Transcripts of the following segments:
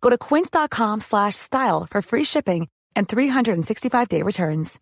Go to quince.com slash style for free shipping and 365-day returns.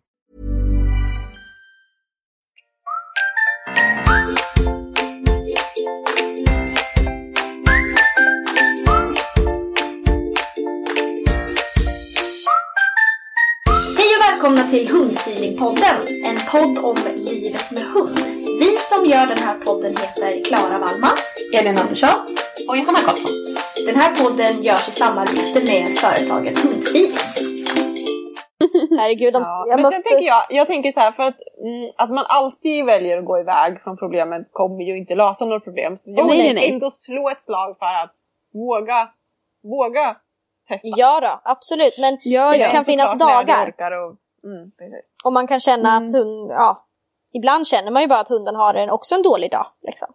Hej och välkomna till Hundfeelingpodden, en podd om livet med hund. Vi som gör den här podden heter Klara Wallman, Elin Andersson och Johanna Karlsson. Den här podden görs i samarbete med företaget Hundfeeling. Herregud, de, Ja, jag men måste... sen tänker jag, jag tänker så här för att, mm, att man alltid väljer att gå iväg från problemet kommer ju inte lösa några problem. Så jag nej, vill nej, nej. ändå slå ett slag för att våga, våga testa. Ja då, absolut. Men Ja, det ja. kan finnas dagar. Och, mm. Och man kan känna Mm. att hund, ja, ibland känner man ju bara att hunden har en, också en dålig dag. Liksom.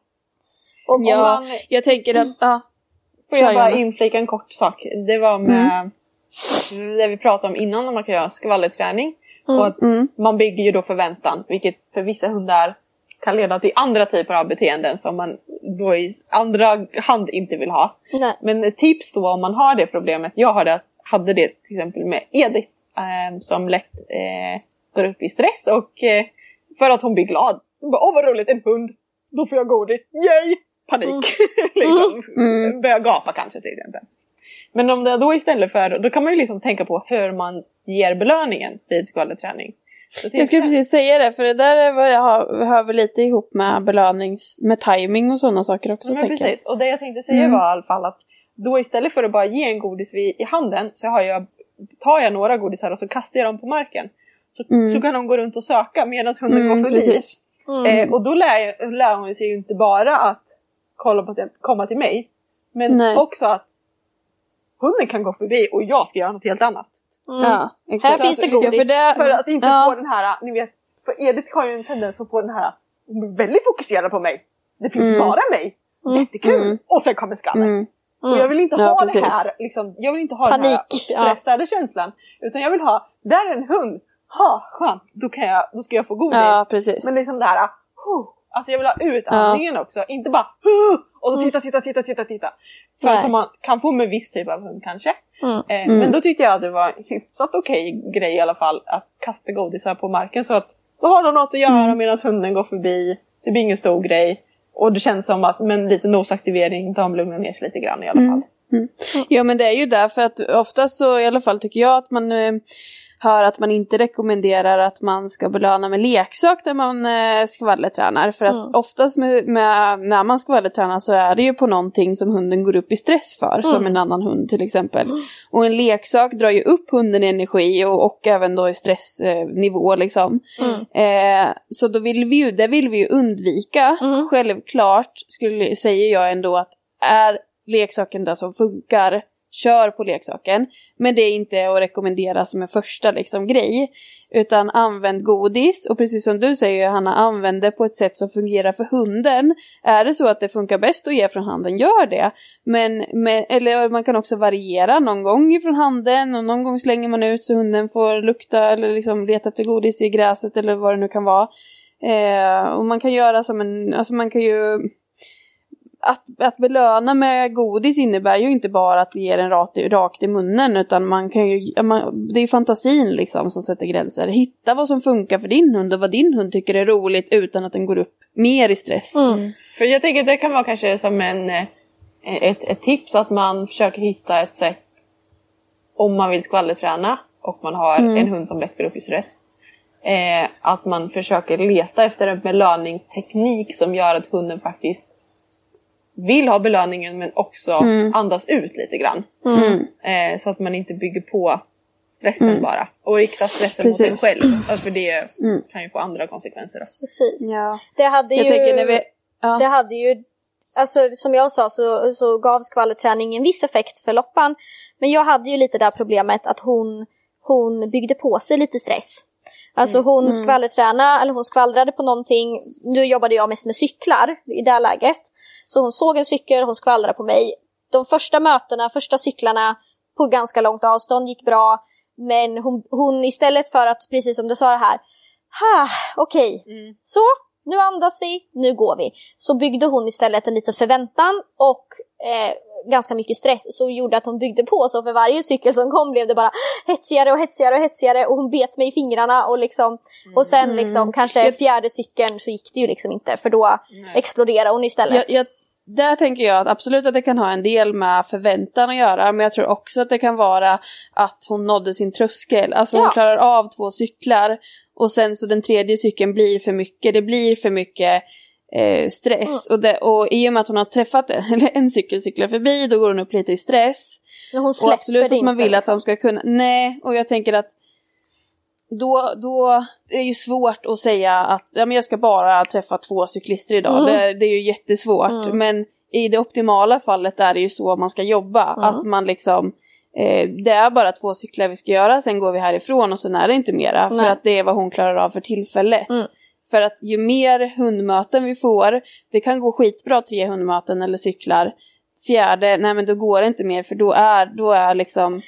Och Ja, man- jag tänker att, ja. Får jag bara inflika en kort sak? Det var med det vi pratade om innan när man kan göra skvallerträning. Och att Mm. man bygger ju då förväntan, vilket för vissa hundar kan leda till andra typer av beteenden som man då i andra hand inte vill ha. Nej. Men tips då om man har det problemet, jag hade, hade det till exempel med Edith eh, som lätt eh, går upp i stress och eh, för att hon blir glad. Hon bara, åh vad roligt, en hund, då får jag godis, yay! Panik! liksom. Mm. Börjar gapa kanske till exempel. Men om det då istället för, då kan man ju liksom tänka på hur man ger belöningen vid skvallerträning. Jag skulle precis säga det, för det där är vad jag har, hör lite ihop med belönings... med timing och sådana saker också. Men tänker jag. precis. Och det jag tänkte säga Mm. var i alla fall att då istället för att bara ge en godis i handen så har jag, tar jag några godisar och så kastar jag dem på marken. Så, Mm. så kan de gå runt och söka medan hunden Mm, går förbi. precis. Mm. Eh, och då lär, lär hon sig ju inte bara att kolla på att komma till mig. Men Nej. också att hunden kan gå förbi och jag ska göra något helt annat. Mm. Ja, exakt. Här finns det Ja, för godis. det, För att inte ja. få den här, ni vet, för Edith har ju en tendens att få den här, hon blir väldigt fokuserad på mig. Det finns Mm. bara mig. Jättekul! Mm. Och sen kommer skallen. Mm. Och jag vill inte Ja, ha precis. det här, liksom, jag vill inte ha den Panik, här stressade känslan. Utan jag vill ha, där är en hund, ha skönt, då, kan jag, då ska jag få godis. Ja, precis. Men liksom det här, huh, alltså jag vill ha utandningen också, inte bara och så titta, titta, titta, titta, titta. För Nej. som man kan få med viss typ av hund kanske. Mm. Eh, Mm. Men då tyckte jag att det var en hyfsat okej grej i alla fall att kasta godisar på marken så att då har de något att göra Mm. medan hunden går förbi. Det blir ingen stor grej. Och det känns som att med en liten nosaktivering, de lugnar ner sig lite grann i alla fall. Ja men det är ju därför att oftast så i alla fall tycker jag att man eh, hör att man inte rekommenderar att man ska belöna med leksak när man eh, skvallertränar. För att Mm. oftast med, med, när man skvallertränar så är det ju på någonting som hunden går upp i stress för. Som en annan hund till exempel. Och en leksak drar ju upp hunden i energi och, och även då i stressnivå liksom. Mm. Eh, så då vill vi ju, det vill vi ju undvika. Mm. Självklart skulle, säger jag ändå att är leksaken det som funkar kör på leksaken. Men det är inte att rekommendera som en första liksom, grej. Utan använd godis och precis som du säger Hanna, använd det på ett sätt som fungerar för hunden. Är det så att det funkar bäst att ge från handen, gör det. Men, med, eller man kan också variera någon gång ifrån handen och någon gång slänger man ut så hunden får lukta eller liksom leta efter godis i gräset eller vad det nu kan vara. Eh, och man kan göra som en, alltså man kan ju att, att belöna med godis innebär ju inte bara att ge den rakt, rakt i munnen utan man kan ju, man, det är fantasin liksom som sätter gränser. Hitta vad som funkar för din hund och vad din hund tycker är roligt utan att den går upp mer i stress. Mm. För jag tänker att det kan vara kanske som en, eh, ett, ett tips att man försöker hitta ett sätt om man vill skvallerträna och man har mm. en hund som lätt går upp i stress. Eh, att man försöker leta efter en belöningsteknik som gör att hunden faktiskt vill ha belöningen men också mm. andas ut lite grann. Mm. Eh, så att man inte bygger på stressen mm. bara. Och riktar stressen Precis. mot en själv. För det mm. kan ju få andra konsekvenser. Då. Precis. Ja. Det hade jag ju... när vi, ja. Det hade ju... Alltså som jag sa så, så gav skvallerträning en viss effekt för Loppan. Men jag hade ju lite det här problemet att hon, hon byggde på sig lite stress. Alltså mm. hon mm. skvallertränade, eller hon skvallrade på någonting. Nu jobbade jag mest med cyklar i det här läget. Så hon såg en cykel, hon skvallrade på mig. De första mötena, första cyklarna på ganska långt avstånd gick bra. Men hon, hon istället för att, precis som du sa det här, ha, okej, okay. mm. så nu andas vi, nu går vi. Så byggde hon istället en liten förväntan och eh, ganska mycket stress som gjorde att hon byggde på så för varje cykel som kom blev det bara hetsigare och hetsigare och hetsigare och hon bet mig i fingrarna och liksom och sen mm. liksom kanske fjärde cykeln så gick det ju liksom inte för då Nej. exploderade hon istället. Jag, jag, där tänker jag att absolut att det kan ha en del med förväntan att göra men jag tror också att det kan vara att hon nådde sin tröskel. Alltså ja. hon klarar av två cyklar och sen så den tredje cykeln blir för mycket. Det blir för mycket eh, stress. Mm. Och, det, och i och med att hon har träffat en, en cykel cyklar förbi då går hon upp lite i stress. Men hon släpper och absolut att man vill att de ska kunna, nej och jag tänker att då, då är det ju svårt att säga att ja, men jag ska bara träffa två cyklister idag. Mm. Det, det, är ju jättesvårt. Mm. Men i det optimala fallet är det ju så man ska jobba. Mm. Att man liksom eh, det är bara två cyklar vi ska göra, sen går vi härifrån och sen är det inte mera. Nej. För att det är vad hon klarar av för tillfället. Mm. För att ju mer hundmöten vi får, det kan gå skitbra tre hundmöten eller cyklar. Fjärde, nej men då går det inte mer för då är, då är liksom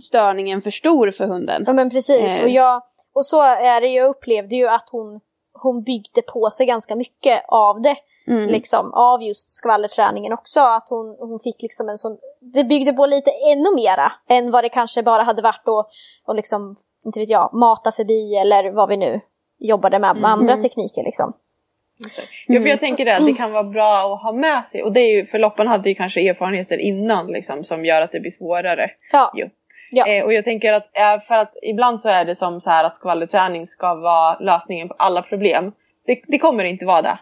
störningen för stor för hunden. Ja men precis, eh. och, jag, och så är det, jag upplevde ju att hon, hon byggde på sig ganska mycket av det. Mm. Liksom, av just skvallerträningen också. Att hon, hon fick liksom en sån, det byggde på lite ännu mera än vad det kanske bara hade varit att och liksom, inte vet jag, mata förbi eller vad vi nu jobbade med, med andra mm. tekniker liksom. Ja, för jag tänker att det kan vara bra att ha med sig och det är ju, för Loppan hade ju kanske erfarenheter innan liksom som gör att det blir svårare. Ja. Jo. Ja. Eh, och jag tänker att, eh, för att ibland så är det som så här att skvallerträning ska vara lösningen på alla problem. Det, det kommer inte vara det.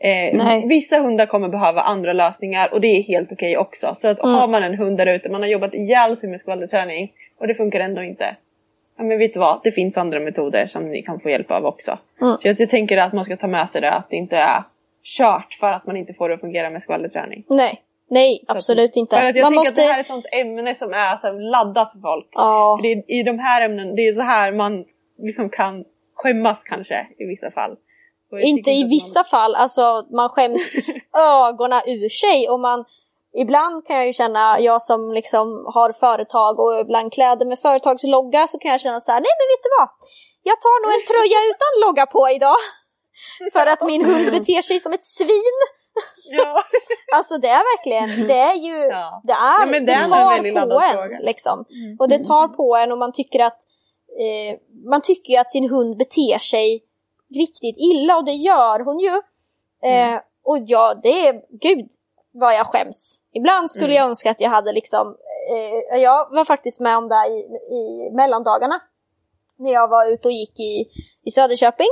Eh, vissa hundar kommer behöva andra lösningar och det är helt okej okay också. Så att mm. har man en hund där ute, man har jobbat ihjäl sig med skvallerträning och det funkar ändå inte ja men vet du vad, det finns andra metoder som ni kan få hjälp av också. Mm. Så jag, jag tänker att man ska ta med sig det, att det inte är kört för att man inte får det att fungera med skvallerträning. Nej, nej så absolut att, inte. För att jag man tänker måste... att det här är ett sånt ämne som är så laddat för folk. Ja. För det är, I de här ämnen, det är så här man liksom kan skämmas kanske i vissa fall. Inte i vissa man... fall, alltså man skäms ögonen ur sig och man ibland kan jag ju känna, jag som liksom har företag och ibland kläder med företagslogga så kan jag känna så här, nej men vet du vad? Jag tar nog en tröja utan logga på idag. För att min hund beter sig som ett svin. Ja. alltså det är verkligen, det är ju, ja. det är, ja, det, det tar på en liksom. Mm. Och det tar på en och man tycker att, eh, man tycker ju att sin hund beter sig riktigt illa och det gör hon ju. Eh, mm. Och ja, det är, gud, vad jag skäms. Ibland skulle mm. jag önska att jag hade liksom, eh, jag var faktiskt med om det i, i mellandagarna. När jag var ute och gick i, i Söderköping.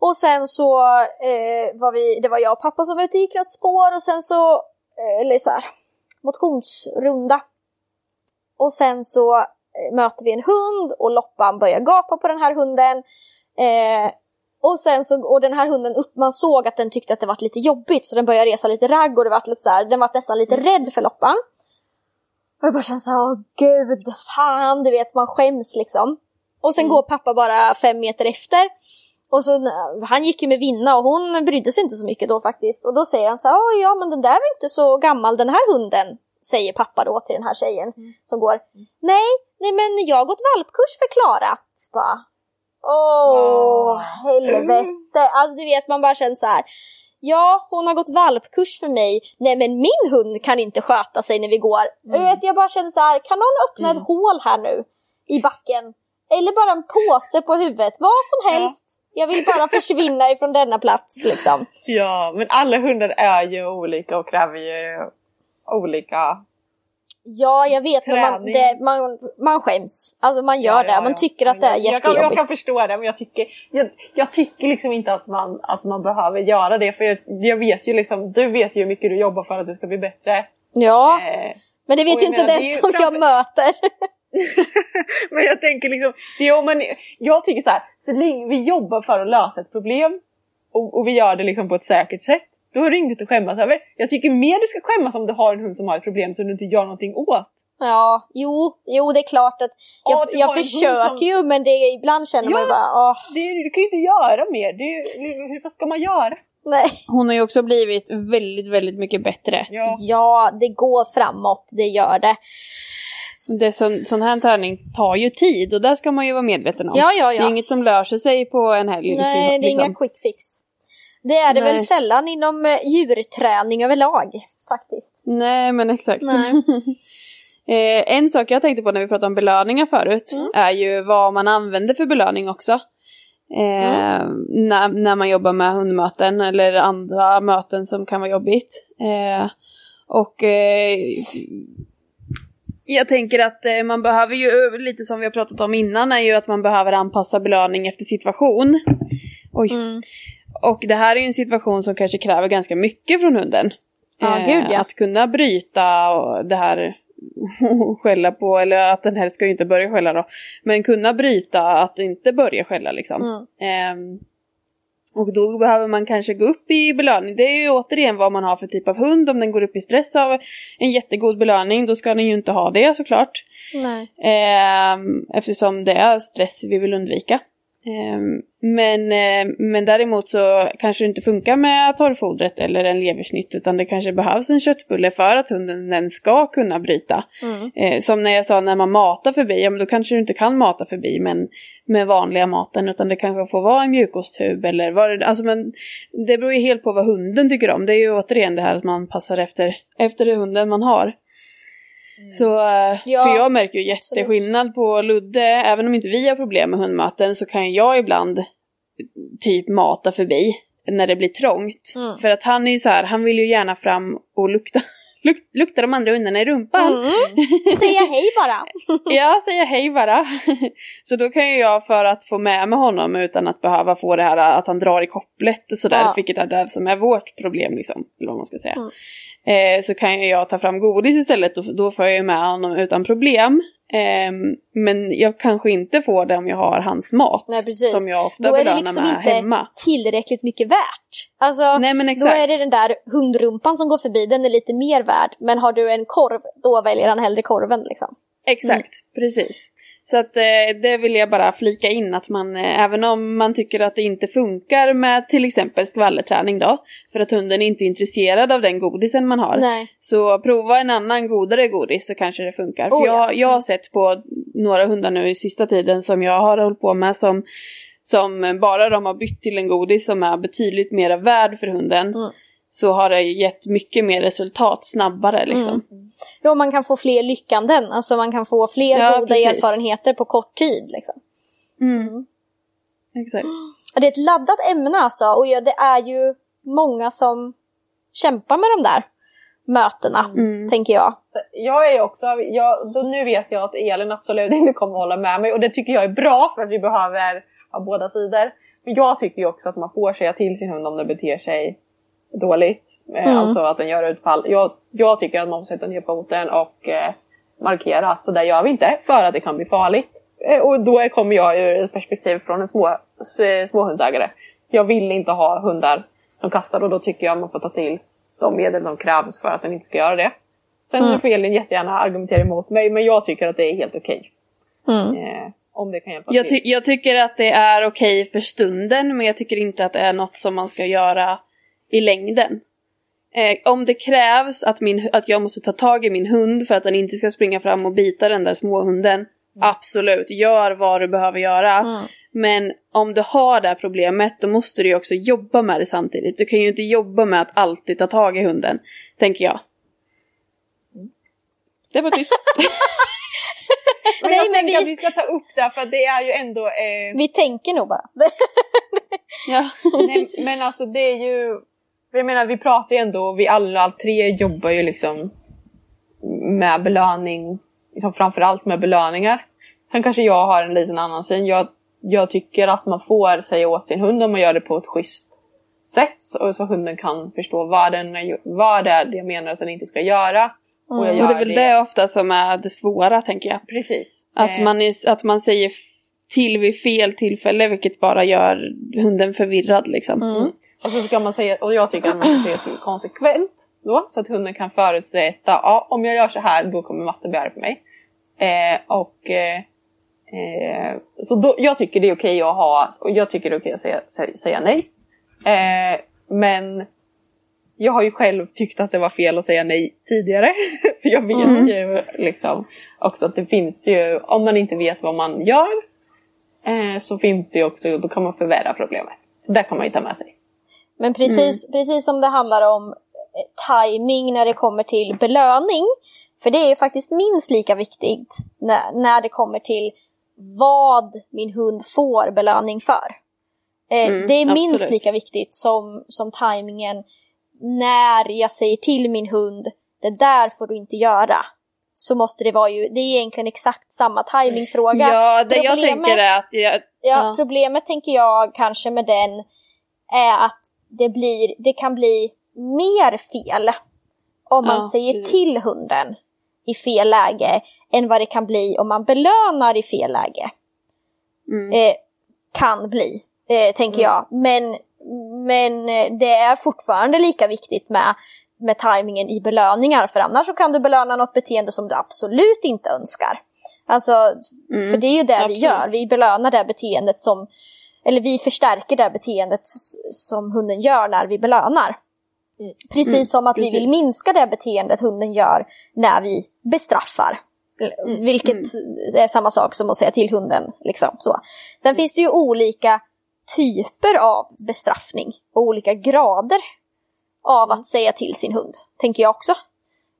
Och sen så eh, var vi, det var jag och pappa som var ute och gick något spår och sen så, eh, eller så här, motionsrunda. Och sen så eh, möter vi en hund och Loppan börjar gapa på den här hunden. Eh, och sen så, och den här hunden, upp, man såg att den tyckte att det var lite jobbigt så den började resa lite ragg och det var lite så här, den var nästan lite rädd för Loppan. jag bara känner såhär, åh gud, fan, du vet man skäms liksom. Och sen mm. går pappa bara fem meter efter. Och så, han gick ju med Vinna och hon brydde sig inte så mycket då faktiskt. Och då säger han så här, ja men den där var inte så gammal den här hunden. Säger pappa då till den här tjejen mm. som går. Nej, nej men jag har gått valpkurs för Klara. Så bara, Åh, oh, helvete. Alltså du vet man bara känner så här. Ja, hon har gått valpkurs för mig. Nej men min hund kan inte sköta sig när vi går. Mm. vet, jag bara känner så här, kan någon öppna mm. ett hål här nu? I backen. Eller bara en påse på huvudet. Vad som helst. Ja. Jag vill bara försvinna ifrån denna plats liksom. Ja, men alla hundar är ju olika och kräver ju olika Ja, jag vet, men man, det, man, man skäms. Alltså man gör ja, det, man tycker att det är jättejobbigt. Jag kan, jag kan förstå det, men jag tycker, jag, jag, tycker liksom inte att man, att man behöver göra det. För jag, jag vet ju liksom, du vet ju hur mycket du jobbar för att det ska bli bättre. Ja, eh, men det vet ju inte den som framför... jag möter. men jag tänker liksom, jo, men jag tycker så här, så länge vi jobbar för att lösa ett problem och, och vi gör det liksom på ett säkert sätt då har du inget att skämmas över. Jag tycker mer du ska skämmas om du har en hund som har ett problem som du inte gör någonting åt. Ja, jo, jo det är klart att jag, ja, jag försöker som... ju men det, ibland känner ja, man ju bara åh. Det, du kan ju inte göra mer. Det, hur, vad ska man göra? Nej. Hon har ju också blivit väldigt, väldigt mycket bättre. Ja, ja det går framåt, det gör det. det sån, sån här träning tar ju tid och det ska man ju vara medveten om. Ja, ja, ja. Det är inget som löser sig på en helg. Nej, det är inga liksom. quick fix. Det är det Nej. väl sällan inom eh, djurträning överlag faktiskt. Nej men exakt. Nej. eh, en sak jag tänkte på när vi pratade om belöningar förut mm. är ju vad man använder för belöning också. Eh, mm. när, när man jobbar med hundmöten eller andra möten som kan vara jobbigt. Eh, och eh, jag tänker att eh, man behöver ju, lite som vi har pratat om innan, är ju att man behöver anpassa belöning efter situation. Oj. Mm. Och det här är ju en situation som kanske kräver ganska mycket från hunden. Ja, gud, ja. Att kunna bryta det här skälla på, eller att den helst ska ju inte börja skälla då. Men kunna bryta att inte börja skälla liksom. Mm. Um, och då behöver man kanske gå upp i belöning. Det är ju återigen vad man har för typ av hund. Om den går upp i stress av en jättegod belöning då ska den ju inte ha det såklart. Nej. Um, eftersom det är stress vi vill undvika. Ehm, men, eh, men däremot så kanske det inte funkar med torrfodret eller en leversnitt utan det kanske behövs en köttbulle för att hunden den ska kunna bryta. Mm. Eh, som när jag sa när man matar förbi, ja men då kanske du inte kan mata förbi men med vanliga maten utan det kanske får vara en mjukosttub eller vad det, alltså men det beror ju helt på vad hunden tycker om. Det är ju återigen det här att man passar efter, efter hunden man har. Mm. Så, eh, ja, för jag märker ju jätteskillnad på Ludde, även om inte vi har problem med hundmaten så kan jag ibland typ mata förbi när det blir trångt. Mm. För att han är ju så här, han vill ju gärna fram och lukta, luk, lukta de andra hundarna i rumpan. Mm. Säga hej bara! ja, säga hej bara. så då kan ju jag för att få med mig honom utan att behöva få det här att han drar i kopplet och sådär, ja. vilket är det som är vårt problem liksom, eller vad man ska säga. Mm eh, så kan jag ta fram godis istället och då får jag med honom utan problem. Eh, men jag kanske inte får det om jag har hans mat. Nej, som jag ofta belönar liksom med hemma. Då är det liksom inte tillräckligt mycket värt. Alltså, Nej, men exakt. då är det den där hundrumpan som går förbi, den är lite mer värd. Men har du en korv, då väljer han hellre korven liksom. Exakt, mm. precis. Så att eh, det vill jag bara flika in att man, eh, även om man tycker att det inte funkar med till exempel skvallerträning då, för att hunden inte är intresserad av den godisen man har, Nej. så prova en annan godare godis så kanske det funkar. Oh, för jag, jag har sett på några hundar nu i sista tiden som jag har hållit på med som, som bara de har bytt till en godis som är betydligt mer värd för hunden. Mm så har det gett mycket mer resultat snabbare. Liksom. Mm. Ja, man kan få fler lyckanden, alltså man kan få fler ja, goda precis. erfarenheter på kort tid. Liksom. Mm. mm. Exakt. Det är ett laddat ämne alltså och det är ju många som kämpar med de där mötena, mm. tänker jag. Jag är också, jag, då nu vet jag att Elin absolut inte kommer att hålla med mig och det tycker jag är bra för att vi behöver ha båda sidor. Men jag tycker ju också att man får säga till sin hund om den beter sig dåligt. Eh, mm. Alltså att den gör utfall. Jag, jag tycker att man får sätta ner foten och eh, markera att så där gör vi inte för att det kan bli farligt. Eh, och då kommer jag ur ett perspektiv från en små, småhundsägare. Jag vill inte ha hundar som kastar och då tycker jag att man får ta till de medel som krävs för att den inte ska göra det. Sen mm. får Elin jättegärna argumentera emot mig, men jag tycker att det är helt okej. Okay. Mm. Eh, om det kan hjälpa jag, ty jag tycker att det är okej okay för stunden, men jag tycker inte att det är något som man ska göra i längden. Eh, om det krävs att, min, att jag måste ta tag i min hund för att den inte ska springa fram och bita den där småhunden. Mm. Absolut, gör vad du behöver göra. Mm. Men om du har det här problemet då måste du ju också jobba med det samtidigt. Du kan ju inte jobba med att alltid ta tag i hunden, tänker jag. Mm. Det var tyst. men Nej, jag men vi... att vi ska ta upp det för det är ju ändå... Eh... Vi tänker nog bara. ja. Nej, men alltså det är ju jag menar vi pratar ju ändå, vi alla tre jobbar ju liksom med belöning, liksom framförallt med belöningar. Sen kanske jag har en liten annan syn. Jag, jag tycker att man får säga åt sin hund om man gör det på ett schysst sätt. Så, så hunden kan förstå vad, den, vad det är jag menar att den inte ska göra. Och, mm. och det är väl det. det ofta som är det svåra tänker jag. Precis. Att, eh. man, är, att man säger till vid fel tillfälle vilket bara gör hunden förvirrad liksom. Mm. Och så ska man säga, och jag tycker att man ska säga till konsekvent då, så att hunden kan förutsätta, ja om jag gör så här då kommer matte bli arg på mig. Eh, och eh, eh, så då, jag tycker det är okej att ha, och jag tycker det är okej att säga, säga, säga nej. Eh, men jag har ju själv tyckt att det var fel att säga nej tidigare. så jag vet mm. ju liksom också att det finns ju, om man inte vet vad man gör, eh, så finns det ju också, då kan man förvärra problemet. Så där kan man ju ta med sig. Men precis, mm. precis som det handlar om eh, timing när det kommer till belöning, för det är faktiskt minst lika viktigt när, när det kommer till vad min hund får belöning för. Eh, mm, det är minst absolut. lika viktigt som, som tajmingen när jag säger till min hund, det där får du inte göra. Så måste det vara ju, det är egentligen exakt samma timingfråga. Ja, det problemet, jag tänker är att... Jag, ja, ja, problemet tänker jag kanske med den är att det, blir, det kan bli mer fel om man ja, säger precis. till hunden i fel läge än vad det kan bli om man belönar i fel läge. Mm. Eh, kan bli, eh, tänker mm. jag. Men, men eh, det är fortfarande lika viktigt med, med tajmingen i belöningar för annars så kan du belöna något beteende som du absolut inte önskar. Alltså, mm. för det är ju det absolut. vi gör, vi belönar det beteendet som eller vi förstärker det beteendet som hunden gör när vi belönar. Mm. Precis mm, som att precis. vi vill minska det beteendet hunden gör när vi bestraffar. Mm, vilket mm. är samma sak som att säga till hunden. Liksom, så. Sen finns det ju olika typer av bestraffning och olika grader av att säga till sin hund, tänker jag också.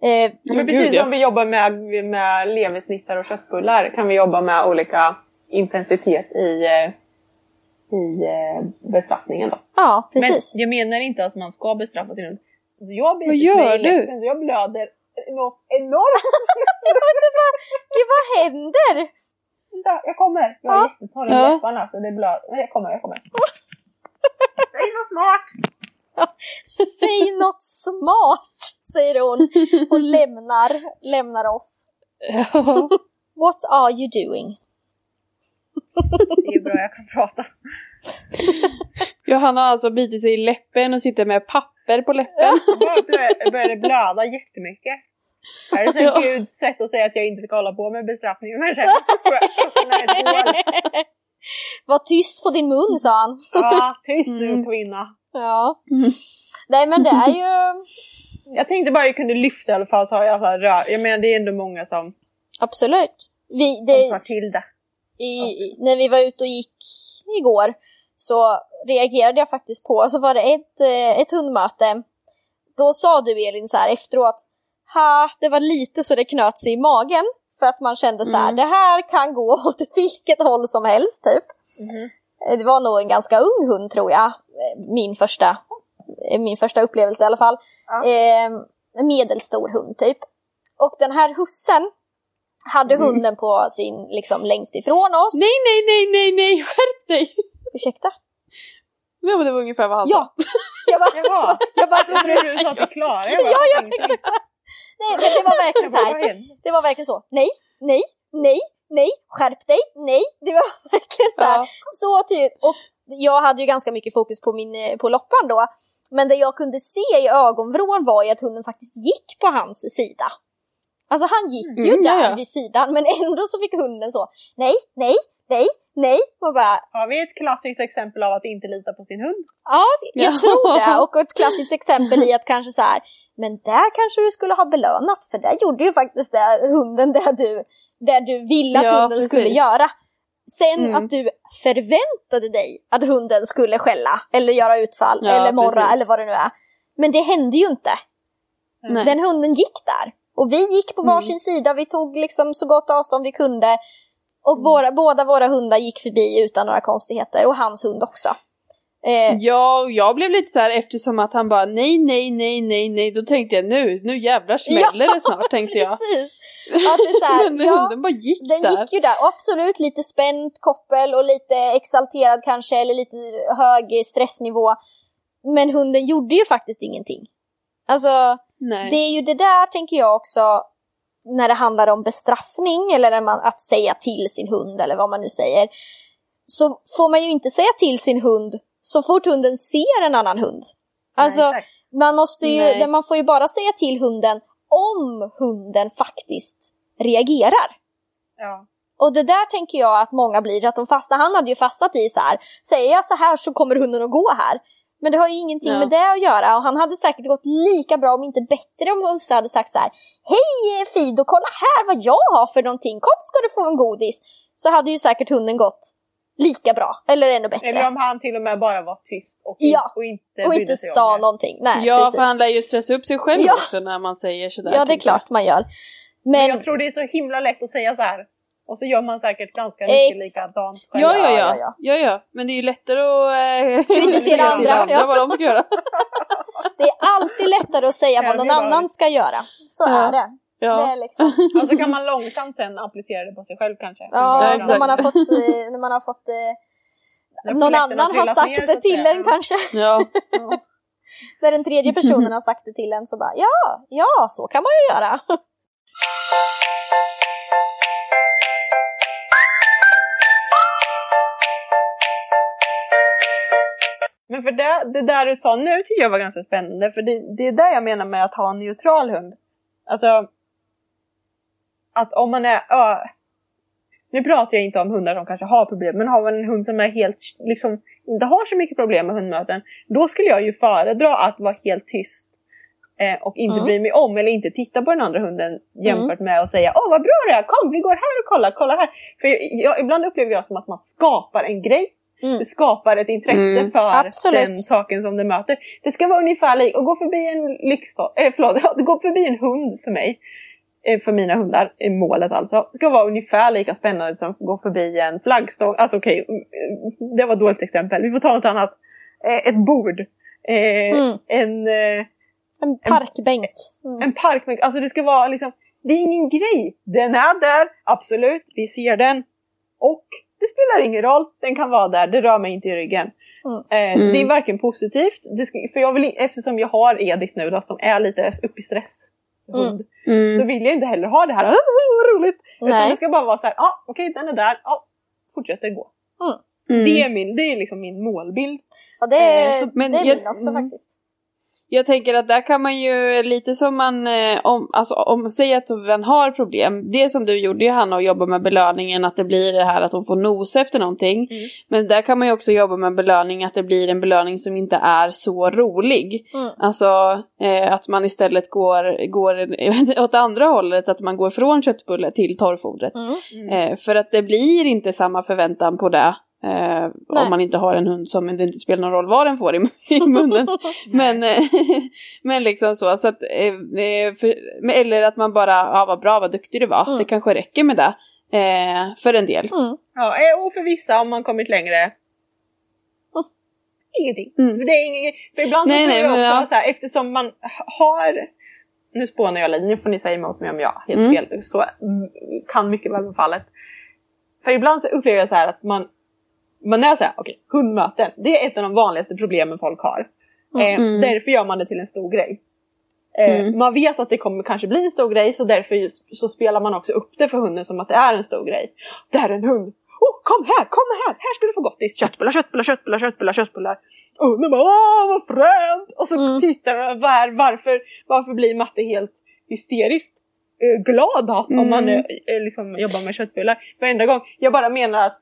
Eh, men precis som vi jobbar med, med leversnittar och köttbullar kan vi jobba med olika intensitet i eh, i eh, bestraffningen då. Ja, precis. Men jag menar inte att man ska bestraffa sin hund. Alltså, jag Vad gör du? Läppen, jag blöder något enormt. Gud vad händer? Vänta, jag kommer. Jag är ja. jättetorr i ja. läpparna så det blöder. Jag kommer, jag kommer. Säg något smart! Säg något smart, säger hon och lämnar, lämnar oss. What are you doing? Det är bra, jag kan prata. Johanna har alltså bitit sig i läppen och sitter med papper på läppen. Jag började blöda jättemycket. Är det så ja. Guds sätt att säga att jag inte ska hålla på med bestraffning? Men Var tyst på din mun sa han. Ja, tyst nu mm. kvinna. Ja. Nej men det är ju... Jag tänkte bara att jag kunde lyfta i alla fall så har jag rör. Jag menar det är ändå många som... Absolut. Vi, det... Som tar till det i, när vi var ute och gick igår så reagerade jag faktiskt på, så var det ett, eh, ett hundmöte. Då sa du Elin så här efteråt, ha, det var lite så det knöt sig i magen. För att man kände så här, mm. det här kan gå åt vilket håll som helst typ. Mm. Det var nog en ganska ung hund tror jag, min första, min första upplevelse i alla fall. Ja. Eh, medelstor hund typ. Och den här hussen hade mm. hunden på sin, liksom längst ifrån oss. Nej, nej, nej, nej, nej, skärp dig! Ursäkta? Ja, men det var ungefär vad han sa. Jag bara, Jaha, jag bara trodde du sa till Klara. Ja, jag tänkte så. Nej, men det var verkligen så här. Det var verkligen så. Nej, nej, nej, nej, skärp dig, nej. Det var verkligen så här. Ja. Så tydligt. Och jag hade ju ganska mycket fokus på, min, eh, på loppan då. Men det jag kunde se i ögonvrån var ju att hunden faktiskt gick på hans sida. Alltså han gick ju mm, där ja. vid sidan men ändå så fick hunden så, nej, nej, nej, nej. Och bara, Har vi ett klassiskt exempel av att inte lita på sin hund? Ja, jag ja. tror det. Och ett klassiskt exempel i att kanske så här, men där kanske du skulle ha belönat för där gjorde ju faktiskt det, hunden det du, det du ville att ja, hunden precis. skulle göra. Sen mm. att du förväntade dig att hunden skulle skälla eller göra utfall ja, eller morra precis. eller vad det nu är. Men det hände ju inte. Nej. Den hunden gick där. Och vi gick på varsin mm. sida, vi tog liksom så gott avstånd vi kunde. Och mm. våra, båda våra hundar gick förbi utan några konstigheter och hans hund också. Eh, ja, jag blev lite så här eftersom att han bara nej, nej, nej, nej, nej. Då tänkte jag nu, nu jävlar smäller ja, det snart tänkte jag. Precis. Ja, det är så här, Men ja, hunden bara gick den där. Den gick ju där, och absolut lite spänt koppel och lite exalterad kanske eller lite hög stressnivå. Men hunden gjorde ju faktiskt ingenting. Alltså, nej. det är ju det där tänker jag också när det handlar om bestraffning eller när man, att säga till sin hund eller vad man nu säger. Så får man ju inte säga till sin hund så fort hunden ser en annan hund. Alltså, Nej, man måste ju, man får ju bara säga till hunden om hunden faktiskt reagerar. Ja. Och det där tänker jag att många blir, att de fastnar, han hade ju fastnat i så här, säger jag så här så kommer hunden att gå här. Men det har ju ingenting ja. med det att göra och han hade säkert gått lika bra om inte bättre om husse hade sagt så här Hej Fido, kolla här vad jag har för någonting, kom ska du få en godis. Så hade ju säkert hunden gått lika bra, eller ännu bättre. Eller om han till och med bara var tyst och, ja. och inte och inte sa någonting. Nej, ja, precis. för han lär ju stressa upp sig själv ja. också när man säger sådär. Ja, det är klart man gör. Men... Men jag tror det är så himla lätt att säga så här. Och så gör man säkert ganska mycket Ex likadant själv. Ja, ja, ja, ja, ja, ja. Men det är ju lättare att äh, kritisera andra. andra ja. vad de ska göra. det är alltid lättare att säga vad någon annan ska göra. Så är det. Ja. liksom. Och så kan man långsamt sen applicera det på sig själv kanske. Ja, när man har fått, när man har fått eh, någon annan har sagt det till en kanske. Ja. ja. när den tredje personen har sagt det till en så bara ja, ja så kan man ju göra. Men för det, det där du sa nu tycker jag var ganska spännande för det, det är det jag menar med att ha en neutral hund. Alltså att om man är, uh, nu pratar jag inte om hundar som kanske har problem, men har man en hund som är helt, liksom, inte har så mycket problem med hundmöten, då skulle jag ju föredra att vara helt tyst eh, och inte mm. bry mig om eller inte titta på den andra hunden jämfört mm. med att säga Åh vad bra det är, kom vi går här och kollar, kolla här. För jag, ibland upplever jag som att man skapar en grej. Mm. Du skapar ett intresse mm. för Absolut. den saken som du möter. Det ska vara ungefär lik, och gå förbi en lyxstad, eh, förlåt, gå förbi en hund för mig Eh, för mina hundar, är målet alltså, ska vara ungefär lika spännande som att gå förbi en flaggstång. Alltså okej, okay, mm, det var ett dåligt exempel. Vi får ta något annat. Eh, ett bord. Eh, mm. En... En parkbänk. Mm. En parkbänk. Alltså det ska vara liksom, det är ingen grej. Den är där, absolut, vi ser den. Och det spelar ingen roll, den kan vara där, det rör mig inte i ryggen. Mm. Eh, det är varken positivt, ska, för jag vill, eftersom jag har Edith nu då, som är lite upp i stress hund. Mm. Så vill jag inte heller ha det här, vad roligt. Nej. Utan det ska bara vara så här, ja ah, okej okay, den är där, ah, fortsätter gå. Mm. Det, är min, det är liksom min målbild. Ja det är, eh, men det är jag, min också mm. faktiskt. Jag tänker att där kan man ju lite som man, eh, om, alltså om, säg att man har problem. Det som du gjorde Johanna och jobba med belöningen att det blir det här att hon får nosa efter någonting. Mm. Men där kan man ju också jobba med belöning att det blir en belöning som inte är så rolig. Mm. Alltså eh, att man istället går, går åt andra hållet, att man går från köttbulle till torrfodret. Mm. Eh, för att det blir inte samma förväntan på det Eh, om man inte har en hund som det inte spelar någon roll vad den får i, i munnen. men, eh, men liksom så. så att, eh, för, eller att man bara, ja vad bra, vad duktig du var. Mm. Det kanske räcker med det. Eh, för en del. Mm. Ja, eh, och för vissa om man kommit längre. Mm. Ingenting. Mm. Det är inget, för ibland nej, så nej, också ja. så här, eftersom man har nu spånar jag lite, nu får ni säga emot mig om jag har helt mm. fel. Så kan mycket väl vara fallet. För ibland så upplever jag så här att man man är såhär, okej, okay, hundmöten, det är ett av de vanligaste problemen folk har. Eh, mm. därför gör man det till en stor grej. Eh, mm. Man vet att det kommer kanske bli en stor grej så därför så spelar man också upp det för hunden som att det är en stor grej. Det är en hund! Oh, kom här, kom här! Här ska du få gottis! Köttbullar, köttbullar, köttbullar, köttbullar, köttbullar. Och hunden bara åh vad fränt! Och så mm. tittar man var, varför, varför blir matte helt hysteriskt? uh, glad då, mm. om man uh, liksom jobbar med köttbullar. Varenda gång. Jag bara menar att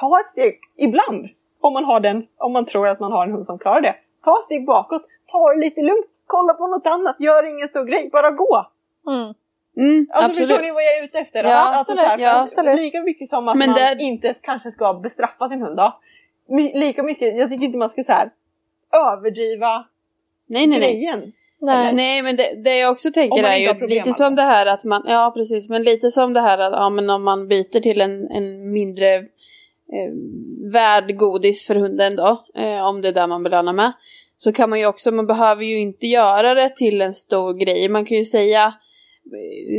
ta ett steg ibland. Om man, har den, om man tror att man har en hund som klarar det. Ta ett steg bakåt, ta det lite lugnt, kolla på något annat, gör ingen stor grej, bara gå. Mm. Mm, alltså absolut. förstår ni vad jag är ute efter? Ja, alltså, absolut, här, ja, absolut. Lika mycket som att Men man det... inte kanske ska bestraffa sin hund då. Lika mycket, jag tycker inte man ska så här, överdriva nej, nej, grejen. Nej. nej men det, det jag också tänker är ju lite alltså. som det här att man, ja precis, men lite som det här att ja, men om man byter till en, en mindre eh, värd godis för hunden då, eh, om det är där man belönar med. Så kan man ju också, man behöver ju inte göra det till en stor grej. Man kan ju säga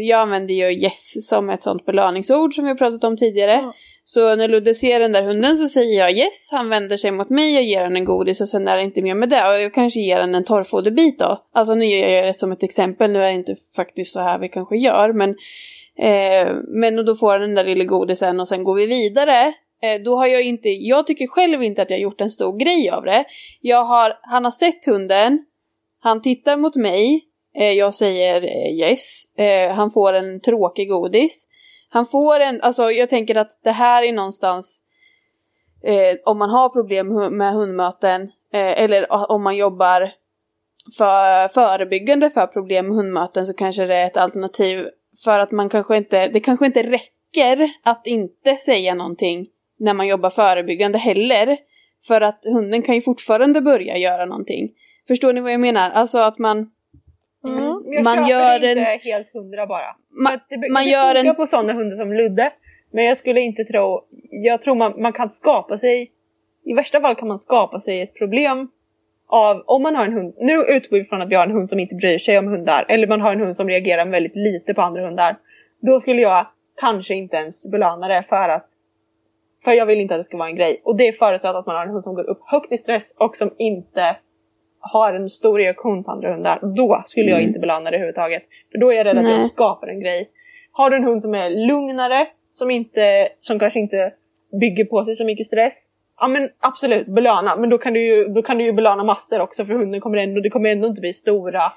jag använder ju yes som ett sånt belöningsord som vi har pratat om tidigare. Mm. Så när Ludde ser den där hunden så säger jag yes, han vänder sig mot mig och ger honom en godis och sen är det inte mer med det. Och jag kanske ger honom en torrfoderbit då. Alltså nu gör jag det som ett exempel, nu är det inte faktiskt så här vi kanske gör. Men, eh, men då får han den där lilla godisen och sen går vi vidare. Eh, då har jag inte, jag tycker själv inte att jag har gjort en stor grej av det. Jag har, han har sett hunden, han tittar mot mig, eh, jag säger eh, yes. Han får en tråkig godis. Han får en, alltså jag tänker att det här är någonstans om man har problem med hundmöten eller ah, om man jobbar för förebyggande för problem med hundmöten så kanske det är ett alternativ för att man kanske inte, det kanske inte räcker att inte säga någonting när man jobbar förebyggande heller. För att hunden kan ju fortfarande börja göra någonting. Förstår ni vad jag menar? Alltså att man Mm. Jag man gör inte en... helt hundra bara. Ma det, man det gör en... på sådana hundar som Ludde. Men jag skulle inte tro, jag tror man, man kan skapa sig, i värsta fall kan man skapa sig ett problem av, om man har en hund, nu utgår vi från att vi har en hund som inte bryr sig om hundar, eller man har en hund som reagerar väldigt lite på andra hundar. Då skulle jag kanske inte ens belöna det för att, för jag vill inte att det ska vara en grej. Och det är förutsatt att man har en hund som går upp högt i stress och som inte har en stor reaktion på andra hundar, då skulle jag mm. inte belöna det överhuvudtaget. För då är jag rädd att jag skapar en grej. Har du en hund som är lugnare, som, inte, som kanske inte bygger på sig så mycket stress, ja men absolut, belöna. Men då kan du ju, då kan du ju belöna massor också för hunden kommer ändå, det kommer ändå inte bli stora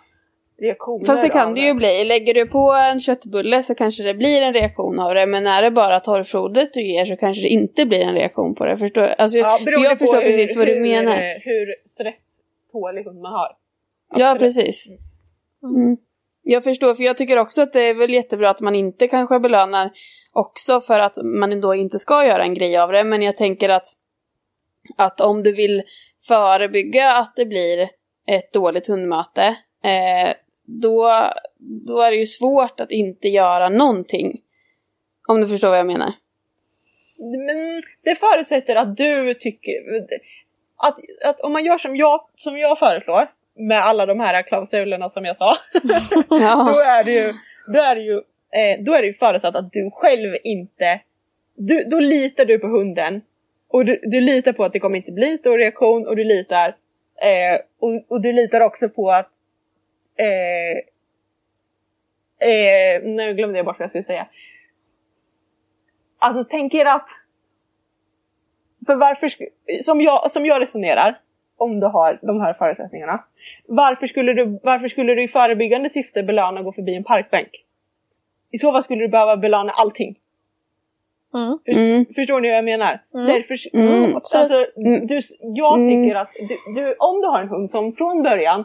reaktioner. Fast det kan det ju bli. Lägger du på en köttbulle så kanske det blir en reaktion av det. Men är det bara torrfodret du ger så kanske det inte blir en reaktion på det. Förstår alltså, ja, jag förstår hur, precis vad du menar. Hur stress tålig hund man har. Absolut. Ja, precis. Mm. Jag förstår, för jag tycker också att det är väl jättebra att man inte kanske belönar också för att man då inte ska göra en grej av det. Men jag tänker att, att om du vill förebygga att det blir ett dåligt hundmöte, eh, då, då är det ju svårt att inte göra någonting. Om du förstår vad jag menar. Men det förutsätter att du tycker, att, att om man gör som jag, som jag föreslår med alla de här klausulerna som jag sa. ja. då är det ju, då är det ju, eh, då är det ju förutsatt att du själv inte, du, då litar du på hunden. Och du, du litar på att det kommer inte bli en stor reaktion och du litar, eh, och, och, du litar också på att eh, eh, nu glömde jag bort vad jag skulle säga. Alltså tänk er att för varför, som jag, som jag resonerar, om du har de här förutsättningarna. Varför skulle du, varför skulle du i förebyggande syfte belöna att gå förbi en parkbänk? I så fall skulle du behöva belöna allting. Mm. För, mm. Förstår ni vad jag menar? Mm. Därför, mm, alltså, mm. du, jag mm. tycker att du, du, om du har en hund som från början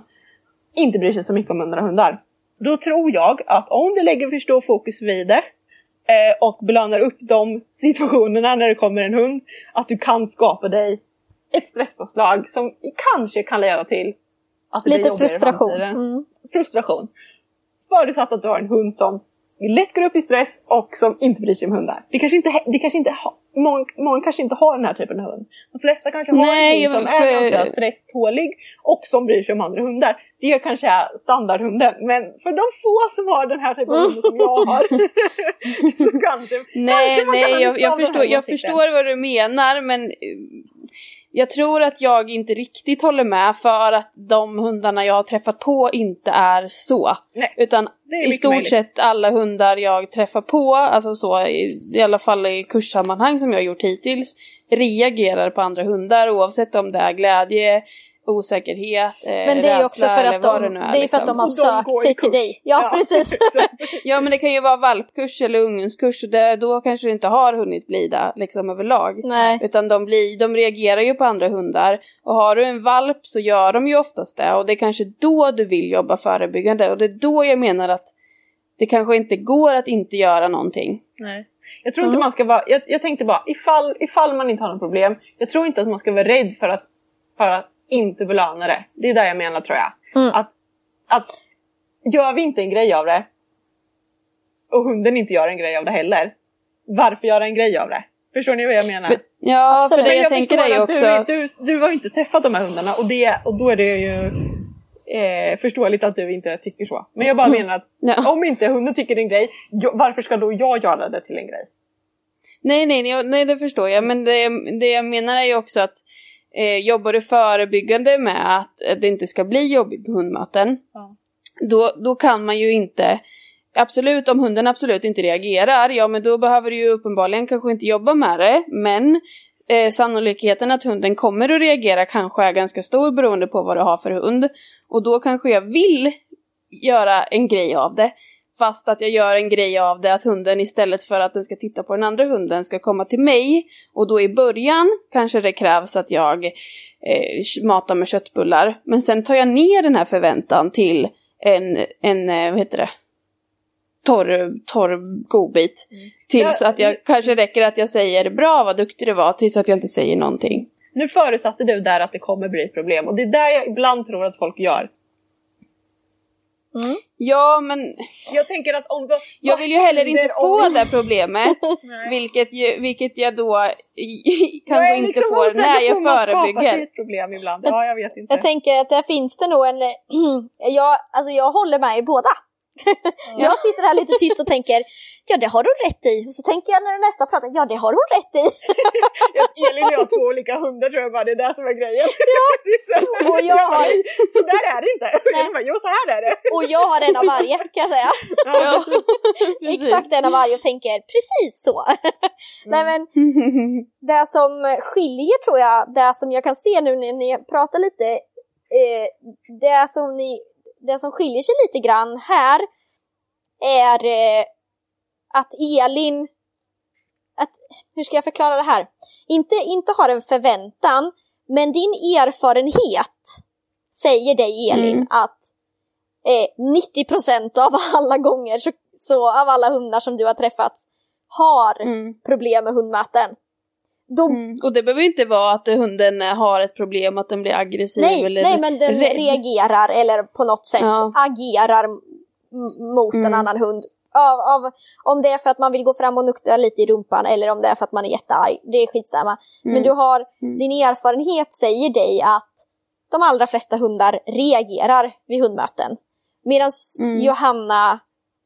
inte bryr sig så mycket om andra hundar. Då tror jag att om du lägger för stor fokus vid det eh, och belönar upp de situationerna när det kommer en hund, att du kan skapa dig ett stresspåslag som kanske kan leda till att det Lite blir frustration. Mm. Frustration. Förutsatt att du har en hund som lätt går upp i stress och som inte bryr sig om hundar. Det kanske inte, det kanske inte ha, många, många kanske inte har den här typen av hund. De flesta kanske har Nej, en hund som för... är ganska stresstålig och som bryr sig om andra hundar. Det kanske är standardhunden. Men för de få som har den här typen av hund som jag har så kanske, nej, kanske man nej, kan jag, jag, förstår, jag förstår vad du menar men jag tror att jag inte riktigt håller med för att de hundarna jag har träffat på inte är så. Nej, Utan i stort möjligt. sett alla hundar jag träffar på, alltså så i, i alla fall i kurssammanhang som jag har gjort hittills, reagerar på andra hundar oavsett om det är glädje, osäkerhet, eh, Men det är ju också för att de, det, är liksom. för att de har sökt sig till dig. Ja, ja. precis. ja men det kan ju vara valpkurs eller ungenskurs och det, då kanske det inte har hunnit blida liksom överlag. Nej. Utan de, blir, de reagerar ju på andra hundar. Och har du en valp så gör de ju oftast det och det är kanske då du vill jobba förebyggande och det är då jag menar att det kanske inte går att inte göra någonting. Nej. Jag tror mm. inte man ska vara, jag, jag tänkte bara ifall, ifall man inte har något problem, jag tror inte att man ska vara rädd för att, för att inte belöna det. Det är det jag menar tror jag. Mm. Att, att gör vi inte en grej av det och hunden inte gör en grej av det heller, varför göra en grej av det? Förstår ni vad jag menar? För, ja, Absolut. för det jag, jag tänker ju också... Du, du, du har ju inte träffat de här hundarna och, det, och då är det ju eh, förståeligt att du inte tycker så. Men jag bara mm. menar att ja. om inte hunden tycker en grej, varför ska då jag göra det till en grej? Nej, nej, nej, nej det förstår jag. Men det, det jag menar är ju också att eh, jobbar du förebyggande med att det inte ska bli jobbigt med hundmöten, ja. då, då kan man ju inte Absolut, om hunden absolut inte reagerar, ja men då behöver du ju uppenbarligen kanske inte jobba med det. Men eh, sannolikheten att hunden kommer att reagera kanske är ganska stor beroende på vad du har för hund. Och då kanske jag vill göra en grej av det. Fast att jag gör en grej av det att hunden istället för att den ska titta på den andra hunden ska komma till mig. Och då i början kanske det krävs att jag eh, matar med köttbullar. Men sen tar jag ner den här förväntan till en, en eh, vad heter det? Torr, torr godbit. Mm. Tills att jag kanske räcker att jag säger bra vad duktig du var tills att jag inte säger någonting. Nu förutsatte du där att det kommer bli problem och det är där jag ibland tror att folk gör. Mm. Ja men... Jag tänker att om då, Jag vill ju heller inte få det problemet. vilket, ju, vilket jag då kanske jag inte liksom får när jag förebygger. Ett problem ibland. Ja, jag vet inte. Jag tänker att där finns det nog en... jag, alltså jag håller med i båda. jag sitter här lite tyst och tänker, ja det har hon rätt i. Och så tänker jag när nästa pratar, ja det har hon rätt i. Elin och jag har två olika hundar tror jag bara, det är det som är grejen. Ja. och jag har... Så där är det inte. Nej. jo, så här är det. och jag har en av varje kan jag säga. Ja. Exakt en av varje och tänker precis så. Mm. Nej men, det som skiljer tror jag, det som jag kan se nu när ni pratar lite, eh, det som ni det som skiljer sig lite grann här är eh, att Elin, att, hur ska jag förklara det här? Inte, inte har en förväntan, men din erfarenhet säger dig Elin mm. att eh, 90% av alla gånger, så, så, av alla hundar som du har träffat har mm. problem med hundmöten. De... Mm. Och det behöver inte vara att hunden har ett problem, att den blir aggressiv nej, eller Nej, men den rädd. reagerar eller på något sätt ja. agerar mot mm. en annan hund. Av, av, om det är för att man vill gå fram och nukta lite i rumpan eller om det är för att man är jättearg, det är skitsamma. Mm. Men du har, mm. din erfarenhet säger dig att de allra flesta hundar reagerar vid hundmöten. Medan mm. Johanna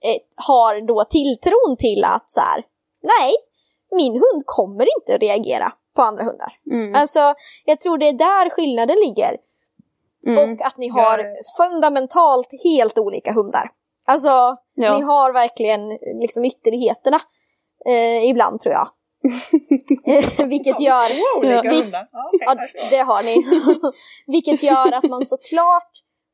eh, har då tilltron till att så här, nej, min hund kommer inte att reagera på andra hundar. Mm. Alltså, jag tror det är där skillnaden ligger. Mm. Och att ni har ja. fundamentalt helt olika hundar. Alltså, ja. ni har verkligen liksom ytterligheterna eh, ibland tror jag. Vilket gör... Vi, ja, det har ni. Vilket gör att man såklart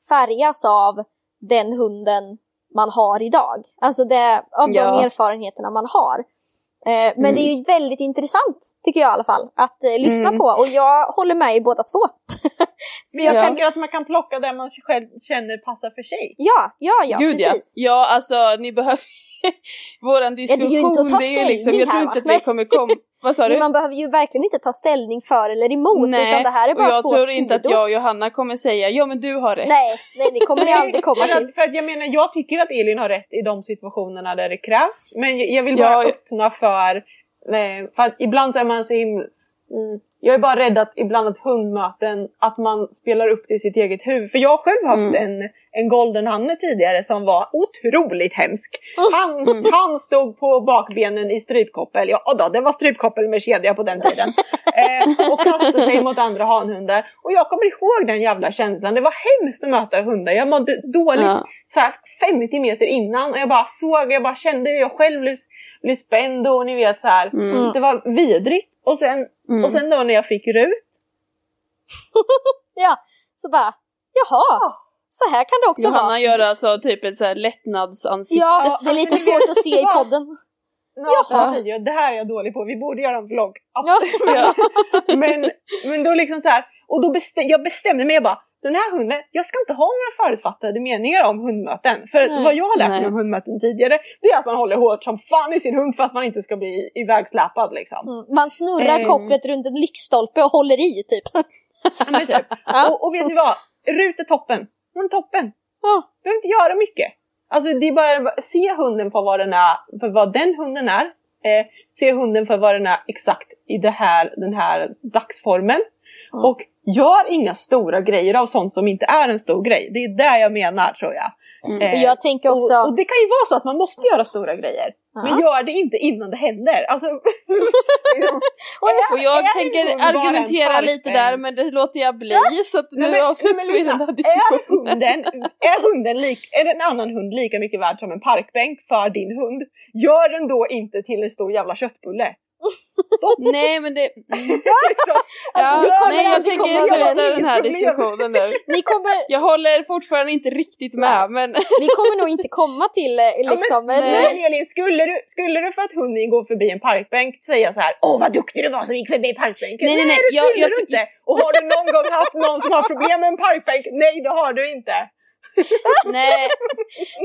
färgas av den hunden man har idag. Alltså det, av ja. de erfarenheterna man har. Eh, men mm. det är ju väldigt intressant, tycker jag i alla fall, att eh, lyssna mm. på. Och jag håller med i båda två. men jag ja. tänker att man kan plocka det man själv känner passar för sig. Ja, ja, ja, Gud, precis. Ja. ja, alltså ni behöver Våran diskussion, ja, det är ju liksom, jag tror inte att vi kommer komma vad sa du? man behöver ju verkligen inte ta ställning för eller emot nej, utan det här är bara och jag två tror inte att jag och Johanna kommer säga ja men du har rätt. Nej, nej det kommer ni aldrig komma till. för att jag menar jag tycker att Elin har rätt i de situationerna där det krävs men jag vill bara ja, öppna för, eh, för att ibland så är man så himla mm, jag är bara rädd att ibland att hundmöten, att man spelar upp det i sitt eget huvud. För jag har själv haft mm. en, en golden hanne tidigare som var otroligt hemsk. Han, mm. han stod på bakbenen i strypkoppel, ja då, det var strypkoppel med kedja på den tiden. eh, och kastade sig mot andra hanhundar. Och jag kommer ihåg den jävla känslan, det var hemskt att möta hundar. Jag mådde dåligt ja. så här 50 meter innan och jag bara såg, jag bara kände hur jag själv blev, blev spänd och ni vet så här. Mm. Det var vidrigt. Och sen, mm. och sen då när jag fick Rut. ja, Så bara, jaha, så här kan det också Johanna vara. gör alltså typ ett så här lättnadsansikte. Ja, det är lite svårt att se i podden. Jaha. Ja, det här är jag dålig på, vi borde göra en vlogg. Ja. Ja. men, men då liksom så här, och då bestäm, jag bestämde mig, jag bara, den här hunden, jag ska inte ha några förutfattade meningar om hundmöten. För Nej. vad jag har lärt mig om hundmöten tidigare, det är att man håller hårt som fan i sin hund för att man inte ska bli ivägsläpad liksom. Mm, Man snurrar Eh. kopplet runt en lyktstolpe och håller i typ. Ja, typ. Och, och vet ni vad? Rut är toppen. Hon är toppen. Ja. behöver inte göra mycket. Alltså det är bara att se hunden för vad den är, för vad den hunden är. Eh, se hunden för vad den är exakt i det här, den här dagsformen. Mm. Och gör inga stora grejer av sånt som inte är en stor grej. Det är det jag menar tror jag. Mm. Eh, Och jag tänker också... och, och det kan ju vara så att man måste göra stora grejer. Ja. Men gör det inte innan det händer. Alltså, Och jag är tänker argumentera lite där men det låter jag bli så att nu Nej, men- avslutar vi den här Är diskussionen. hunden, är, hunden lik, är en annan hund lika mycket värd som en parkbänk för din hund? Gör den då inte till en stor jävla köttbulle. Nej men det... Mm. Ja, Alltså, vi kommer nej jag tänker sluta den här diskussionen nu. Ni kommer, Jag håller fortfarande inte riktigt med men... vi kommer nog inte komma till liksom... Ja, men, en- men Elin, skulle du, skulle du för att hunden går förbi en parkbänk säga så här Åh vad duktig du var som gick förbi parkbänken? Nej, nej, nej, det jag- skulle jag- du inte! Och har du någon gång haft någon som har problem med en parkbänk? Nej det har du inte! Nej,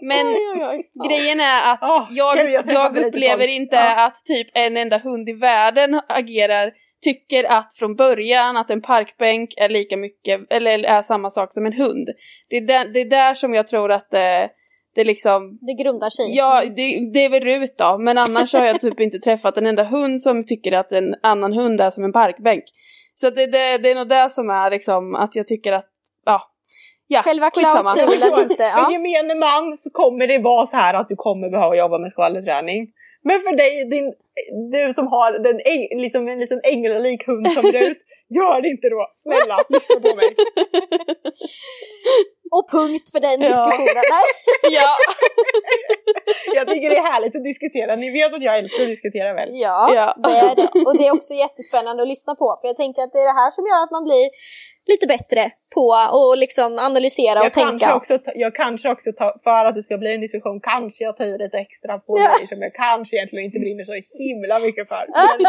men Oj, oj, oj. grejen är att Ah, jag, jag upplever inte Ja. att typ en enda hund i världen agerar tycker att från början att en parkbänk är lika mycket, eller är samma sak som en hund. Det är där, det är där som jag tror att det, det liksom Det grundar sig. Ja, det, det är väl Rut då, men annars har jag typ inte träffat en enda hund som tycker att en annan hund är som en parkbänk. Så det, det, det är nog det som är liksom att jag tycker att, ja, ja Själva klausulen inte. För Ja. gemene man så kommer det vara så här att du kommer behöva jobba med skvallerträning. Men för dig, din, du som har den, liksom en liten änglalik hund som Rut, gör det inte då. Snälla, lyssna på mig. Och punkt för den Ja. diskussionen. Nej. Ja, Jag tycker det är härligt att diskutera. Ni vet att jag älskar att diskutera väl? Ja, Ja. det är det. Och det är också jättespännande att lyssna på. För jag tänker att det är det här som gör att man blir lite bättre på att liksom analysera och Jag kanske, tänka. också, jag kanske också, ta, för att det ska bli en diskussion, kanske jag tar i lite extra på Ja. grejer som jag kanske egentligen inte brinner så himla mycket för.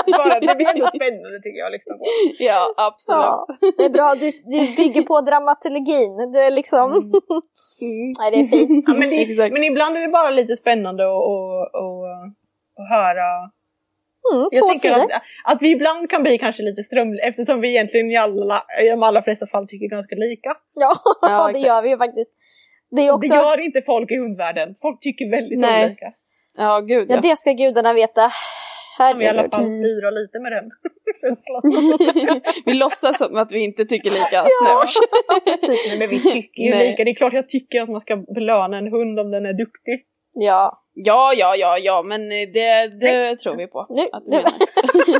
Men bara, det blir ändå spännande tycker jag att lyssna på. ja absolut. Ja, det är bra. Du, du bygger på dramaturgin. Du är liksom... Nej, det är fint. Ja, men, det, men ibland är det bara lite spännande att höra. Mm, Jag två tänker sidor. att, att vi ibland kan bli kanske lite ström eftersom vi egentligen i, alla, i de allra flesta fall tycker ganska lika. Ja, Ja, det gör vi ju faktiskt. Det är också... Det gör inte folk i hundvärlden. Folk tycker väldigt Nej. olika. Ja, gud Ja, ja. det ska gudarna veta. Kan vi i alla Herregud. fall styra lite med den. vi låtsas som att vi inte tycker lika. Nej, Nej, men vi tycker ju Nej. lika. Det är klart jag tycker att man ska belöna en hund om den är duktig. Ja. Ja, ja, ja, ja, men det, det tror vi på. Nu, Att du menar.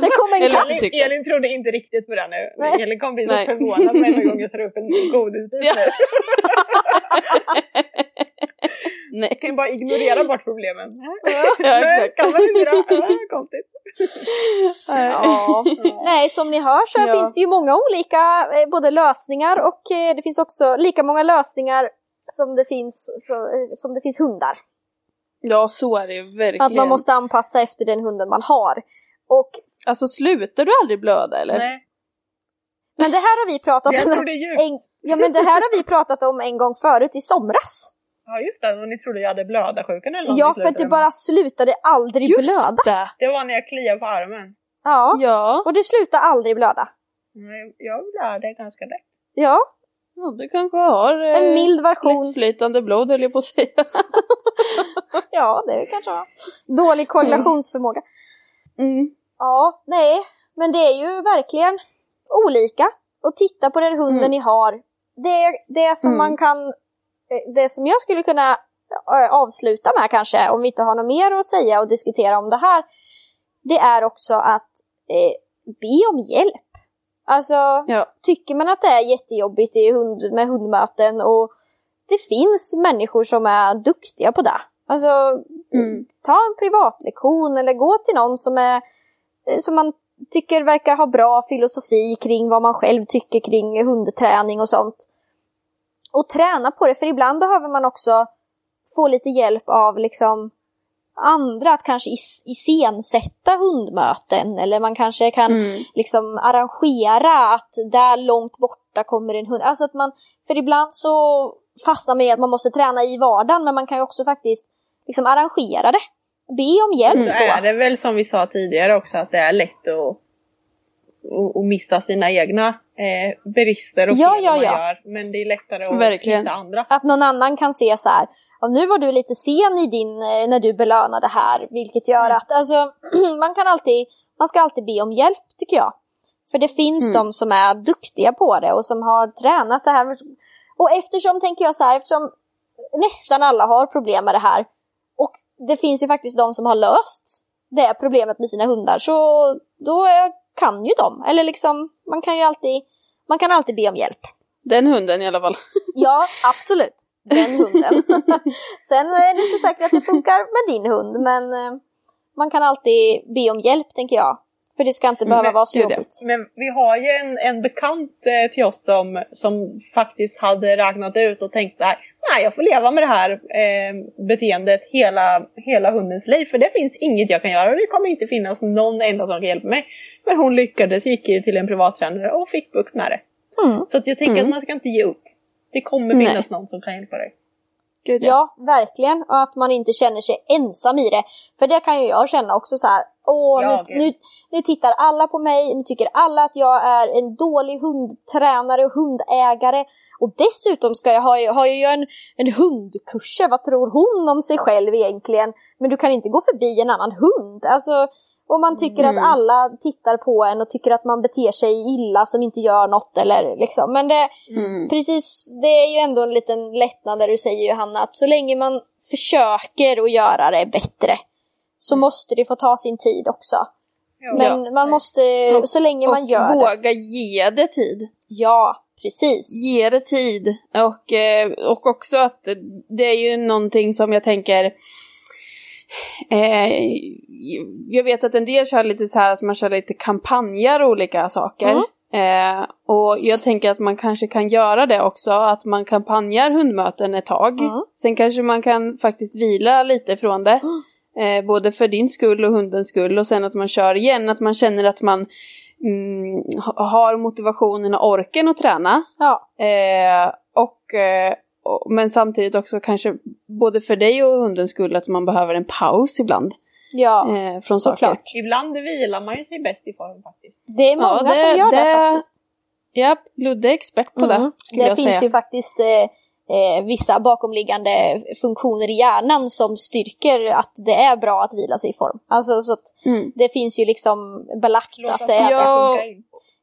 det kommer en Eller- Elin. Elin trodde inte riktigt på det nu. Nej. Elin kommer bli så Nej. förvånad varje gång jag tar upp en godisbit Ja. nu. Nej. Jag kan ju bara ignorera bort problemen. Ja, Nej, exakt. kan man inte det? Konstigt. Ja. Nej, som ni hör så Ja. finns det ju många olika eh, både lösningar och eh, det finns också lika många lösningar som det finns, så, eh, som det finns hundar. Ja, så är det ju verkligen. Att man måste anpassa efter den hunden man har. Och, Alltså slutar du aldrig blöda eller? Nej, men det här har vi pratat om. En, ja men det här har vi pratat om en gång förut i somras. Ja just det, och ni trodde jag hade blödarsjukan eller något Ja för att det bara slutade aldrig Just blöda. det! Det var när jag kliade på armen. Ja. Ja. Och det slutade aldrig blöda. Nej, Jag blöder ganska lätt. Ja, ja, du kanske har eh, en mild version. lättflytande blod höll jag på att säga. Ja, det kanske var. Dålig korrelationsförmåga. Mm. Ja, nej, men det är ju verkligen olika. Och titta på den hunden Mm. ni har. Det, det som Mm. man kan, eh, det som jag skulle kunna eh, avsluta med kanske, om vi inte har något mer att säga och diskutera om det här, det är också att eh, be om hjälp. Alltså, Ja. tycker man att det är jättejobbigt i hund, med hundmöten och det finns människor som är duktiga på det. Alltså, Mm. ta en privatlektion eller gå till någon som är eh, som man tycker verkar ha bra filosofi kring vad man själv tycker kring hundträning och sånt. och träna på det. För ibland behöver man också få lite hjälp av liksom andra att kanske is iscensätta hundmöten eller man kanske kan mm. liksom arrangera att där långt borta kommer en hund. Alltså att man, för ibland så fastnar man i att man måste träna i vardagen men man kan ju också faktiskt liksom arrangera det. Be om hjälp mm, då. är det väl som vi sa tidigare också att det är lätt att, att, att missa sina egna eh, brister och ja, fel ja, man ja. gör. Men det är lättare att Verkligen. hitta andra. Att någon annan kan se så här och nu var du lite sen i din, eh, när du belönade här, vilket gör mm. att alltså, man kan alltid, man ska alltid be om hjälp tycker jag. För det finns mm. de som är duktiga på det och som har tränat det här. Och eftersom, tänker jag så här, eftersom nästan alla har problem med det här och det finns ju faktiskt de som har löst det problemet med sina hundar så då kan ju de, eller liksom man kan ju alltid, man kan alltid be om hjälp. Den hunden i alla fall. ja, absolut den hunden. Sen är det inte säkert att det funkar med din hund, men eh, man kan alltid be om hjälp tänker jag. För det ska inte behöva men, vara så jobbigt. Men vi har ju en, en bekant eh, till oss som, som faktiskt hade räknat ut och tänkt nej, nej jag får leva med det här eh, beteendet hela, hela hundens liv. För det finns inget jag kan göra och det kommer inte finnas någon enda som kan hjälpa mig. Men hon lyckades, gick till en privattränare och fick bukt med det. Mm. Så att jag tänker mm. att man ska inte ge upp. Det kommer finnas Nej. någon som kan hjälpa dig. Gud, ja. ja. verkligen. Och att man inte känner sig ensam i det. För det kan ju jag känna också så här. Åh, nu, nu, nu, tittar alla på mig, nu tycker alla att jag är en dålig hundtränare och hundägare. Och dessutom ska jag ha, har jag ju en, en hundkurs, vad tror hon om sig själv egentligen? Men du kan inte gå förbi en annan hund. Alltså, och man tycker mm. att alla tittar på en och tycker att man beter sig illa som inte gör något eller liksom. Men det, mm. precis, det är ju ändå en liten lättnad där du säger Johanna att så länge man försöker att göra det bättre så mm. måste det få ta sin tid också. Ja. Men man måste, och, så länge man gör våga det. våga ge det tid. Ja, precis. Ge det tid. Och, eh, och också att det är ju någonting som jag tänker Eh, jag vet att en del kör lite så här att man kör lite kampanjer och olika saker. Mm. Eh, och jag tänker att man kanske kan göra det också, att man kampanjar hundmöten ett tag. Mm. Sen kanske man kan faktiskt vila lite från det. Mm. Eh, både för din skull och hundens skull och sen att man kör igen, att man känner att man mm, har motivationen och orken att träna. Ja. Eh, och eh, men samtidigt också kanske både för dig och hundens skull att man behöver en paus ibland. Ja, eh, från såklart. Ibland vilar man ju sig bäst i form faktiskt. Det är många ja, det, som gör det, det faktiskt. Ja, Ludde är expert på mm. det. Det finns säga. ju faktiskt eh, eh, vissa bakomliggande funktioner i hjärnan som styrker att det är bra att vila sig i form. Alltså så att mm. det finns ju liksom belagt Låt att det är ja,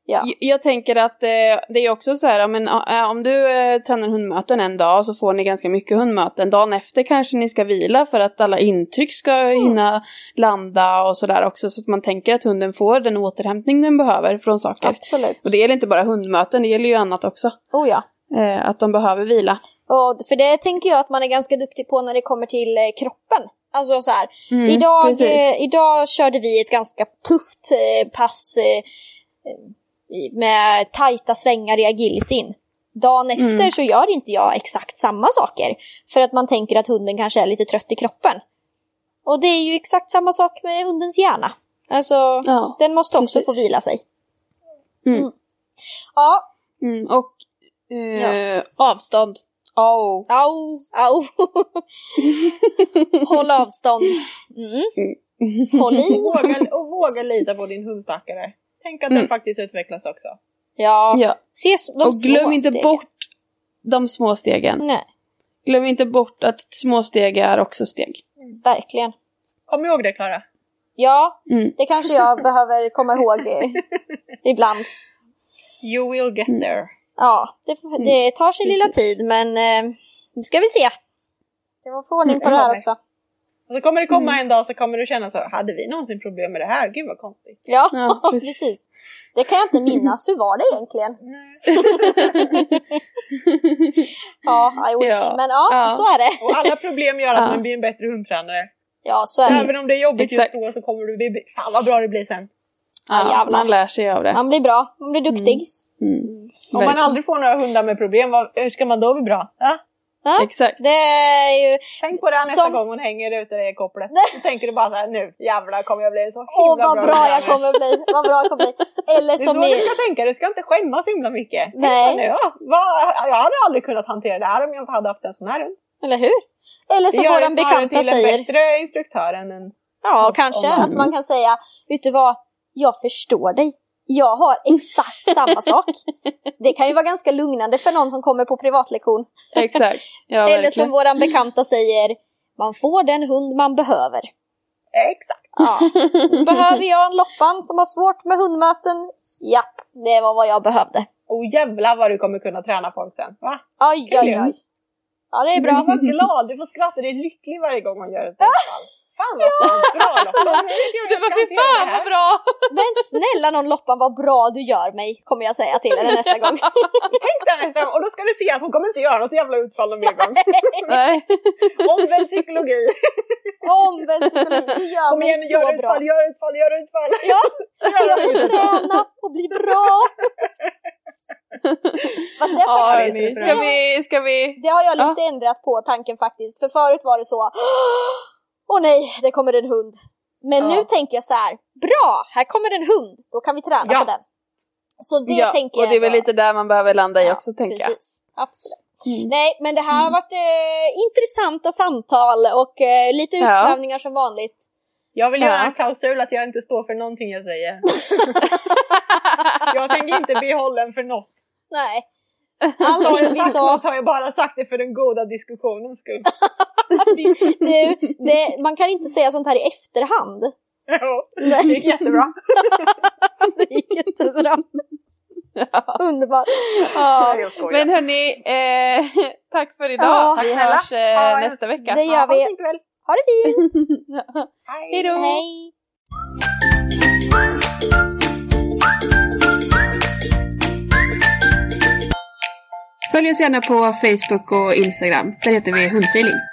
Ja. Jag, jag tänker att eh, det är också så här, men, äh, om du eh, tränar hundmöten en dag så får ni ganska mycket hundmöten. Dagen efter kanske ni ska vila för att alla intryck ska mm. hinna landa och sådär också. Så att man tänker att hunden får den återhämtning den behöver från saker. Absolut. Och det gäller inte bara hundmöten, det gäller ju annat också. Oh ja. Eh, att de behöver vila. Och för det tänker jag att man är ganska duktig på när det kommer till eh, kroppen. Alltså så här, mm, idag, eh, idag körde vi ett ganska tufft eh, pass med tajta svängar i agilityn. Dagen mm. efter mm. så gör inte jag exakt samma saker. För att man tänker att hunden kanske är lite trött i kroppen. Och det är ju exakt samma sak med hundens hjärna. Alltså, ja, den måste också precis. få vila sig. Mm. Mm. Ja. Mm, och eh, ja. avstånd. Au. Au, au. Håll avstånd. Mm. Håll i. Våga, och våga lita på din hundstackare. Tänk att mm. den faktiskt utvecklas också. Ja. ja. Se de Och glöm inte stegen. bort de små stegen. Nej. Glöm inte bort att små steg är också steg. Verkligen. Kom ihåg det Klara. Ja, mm. det kanske jag behöver komma ihåg ibland. You will get mm. there. Ja, det, mm. det tar sin lilla tid men eh, nu ska vi se. Det var få ordning på det här också. Och så kommer det komma mm. en dag så kommer du känna så hade vi någonsin problem med det här? Gud vad konstigt. Ja, ja precis. Det kan jag inte minnas. Hur var det egentligen? ja, I wish. Ja. Men ja, ja, så är det. Och alla problem gör att man blir en bättre hundtränare. Ja, så är det. Även om det är jobbigt Exakt. just då så kommer du bli, fan vad bra det blir sen. Ja, ja man lär sig av det. Man blir bra, man blir duktig. Mm. Mm. Om man aldrig får några hundar med problem, hur ska man då bli bra? Ja? Ja, Exakt. Det är ju... Tänk på det nästa som... gång hon hänger ute i kopplet. Då tänker du bara såhär, nu jävlar kommer jag bli så himla Åh, vad bra, bra jag kommer bli. Vad bra jag kommer bli. Eller som det är så du ska tänka, du ska inte skämmas himla mycket. Nej. Nu, ja, jag hade aldrig kunnat hantera det här om jag inte hade haft en sån här hund. Eller hur? Eller som våran bekanta säger. Det gör en bättre instruktör än en... Ja, kanske. Att man kan säga, vet du vad? Jag förstår dig. Jag har exakt samma sak. Det kan ju vara ganska lugnande för någon som kommer på privatlektion. Exakt. Ja, Eller som våran bekanta säger, man får den hund man behöver. Exakt. Ja. Behöver jag en loppan som har svårt med hundmöten? Japp, det var vad jag behövde. Oh jävlar vad du kommer kunna träna folk sen. Va? Oj, oj, oj. Ja, det är bra. Men var glad, du får skratta, du är lycklig varje gång man gör ett utfall. Fan vad ja. bra Loppan! Det var fy fan vad bra! Men snälla någon Loppan vad bra du gör mig, kommer jag säga till henne nästa gång. Tänk dig nästa gång, och då ska du se att hon kommer inte göra något jävla utfall någon mer gång. Omvänd psykologi. Omvänd psykologi, du gör Kom mig igen, så gör bra. Utfall, gör utfall, gör utfall! Ja, så jag får träna och bli bra. Fast det, ja, ska, vi, ska vi... det har jag lite ja. ändrat på tanken faktiskt. För förut var det så, åh nej, det kommer en hund. Men ja. nu tänker jag så här, bra, här kommer en hund, då kan vi träna ja. på den. Så det ja, tänker jag. Och det är väl lite där man behöver landa i också tänker precis. jag. Absolut. Mm. Nej, men det här har mm. varit eh, intressanta samtal och eh, lite utsvävningar som vanligt. Jag vill göra en klausul att jag inte står för någonting jag säger. jag tänker inte bli hållen för något. Nej. Allting vi sa... har jag bara sagt det för den goda diskussionens skull. du, det, man kan inte säga sånt här i efterhand. Jo, det gick jättebra. det gick jättebra. Ja. Underbart. Ja. Men hörni, eh, tack för idag. Ja. Vi hörs eh, nästa vecka. Det gör vi. Ha det fint! Hej då! Hej! Följ oss gärna på Facebook och Instagram. Där heter vi Hundfeeling.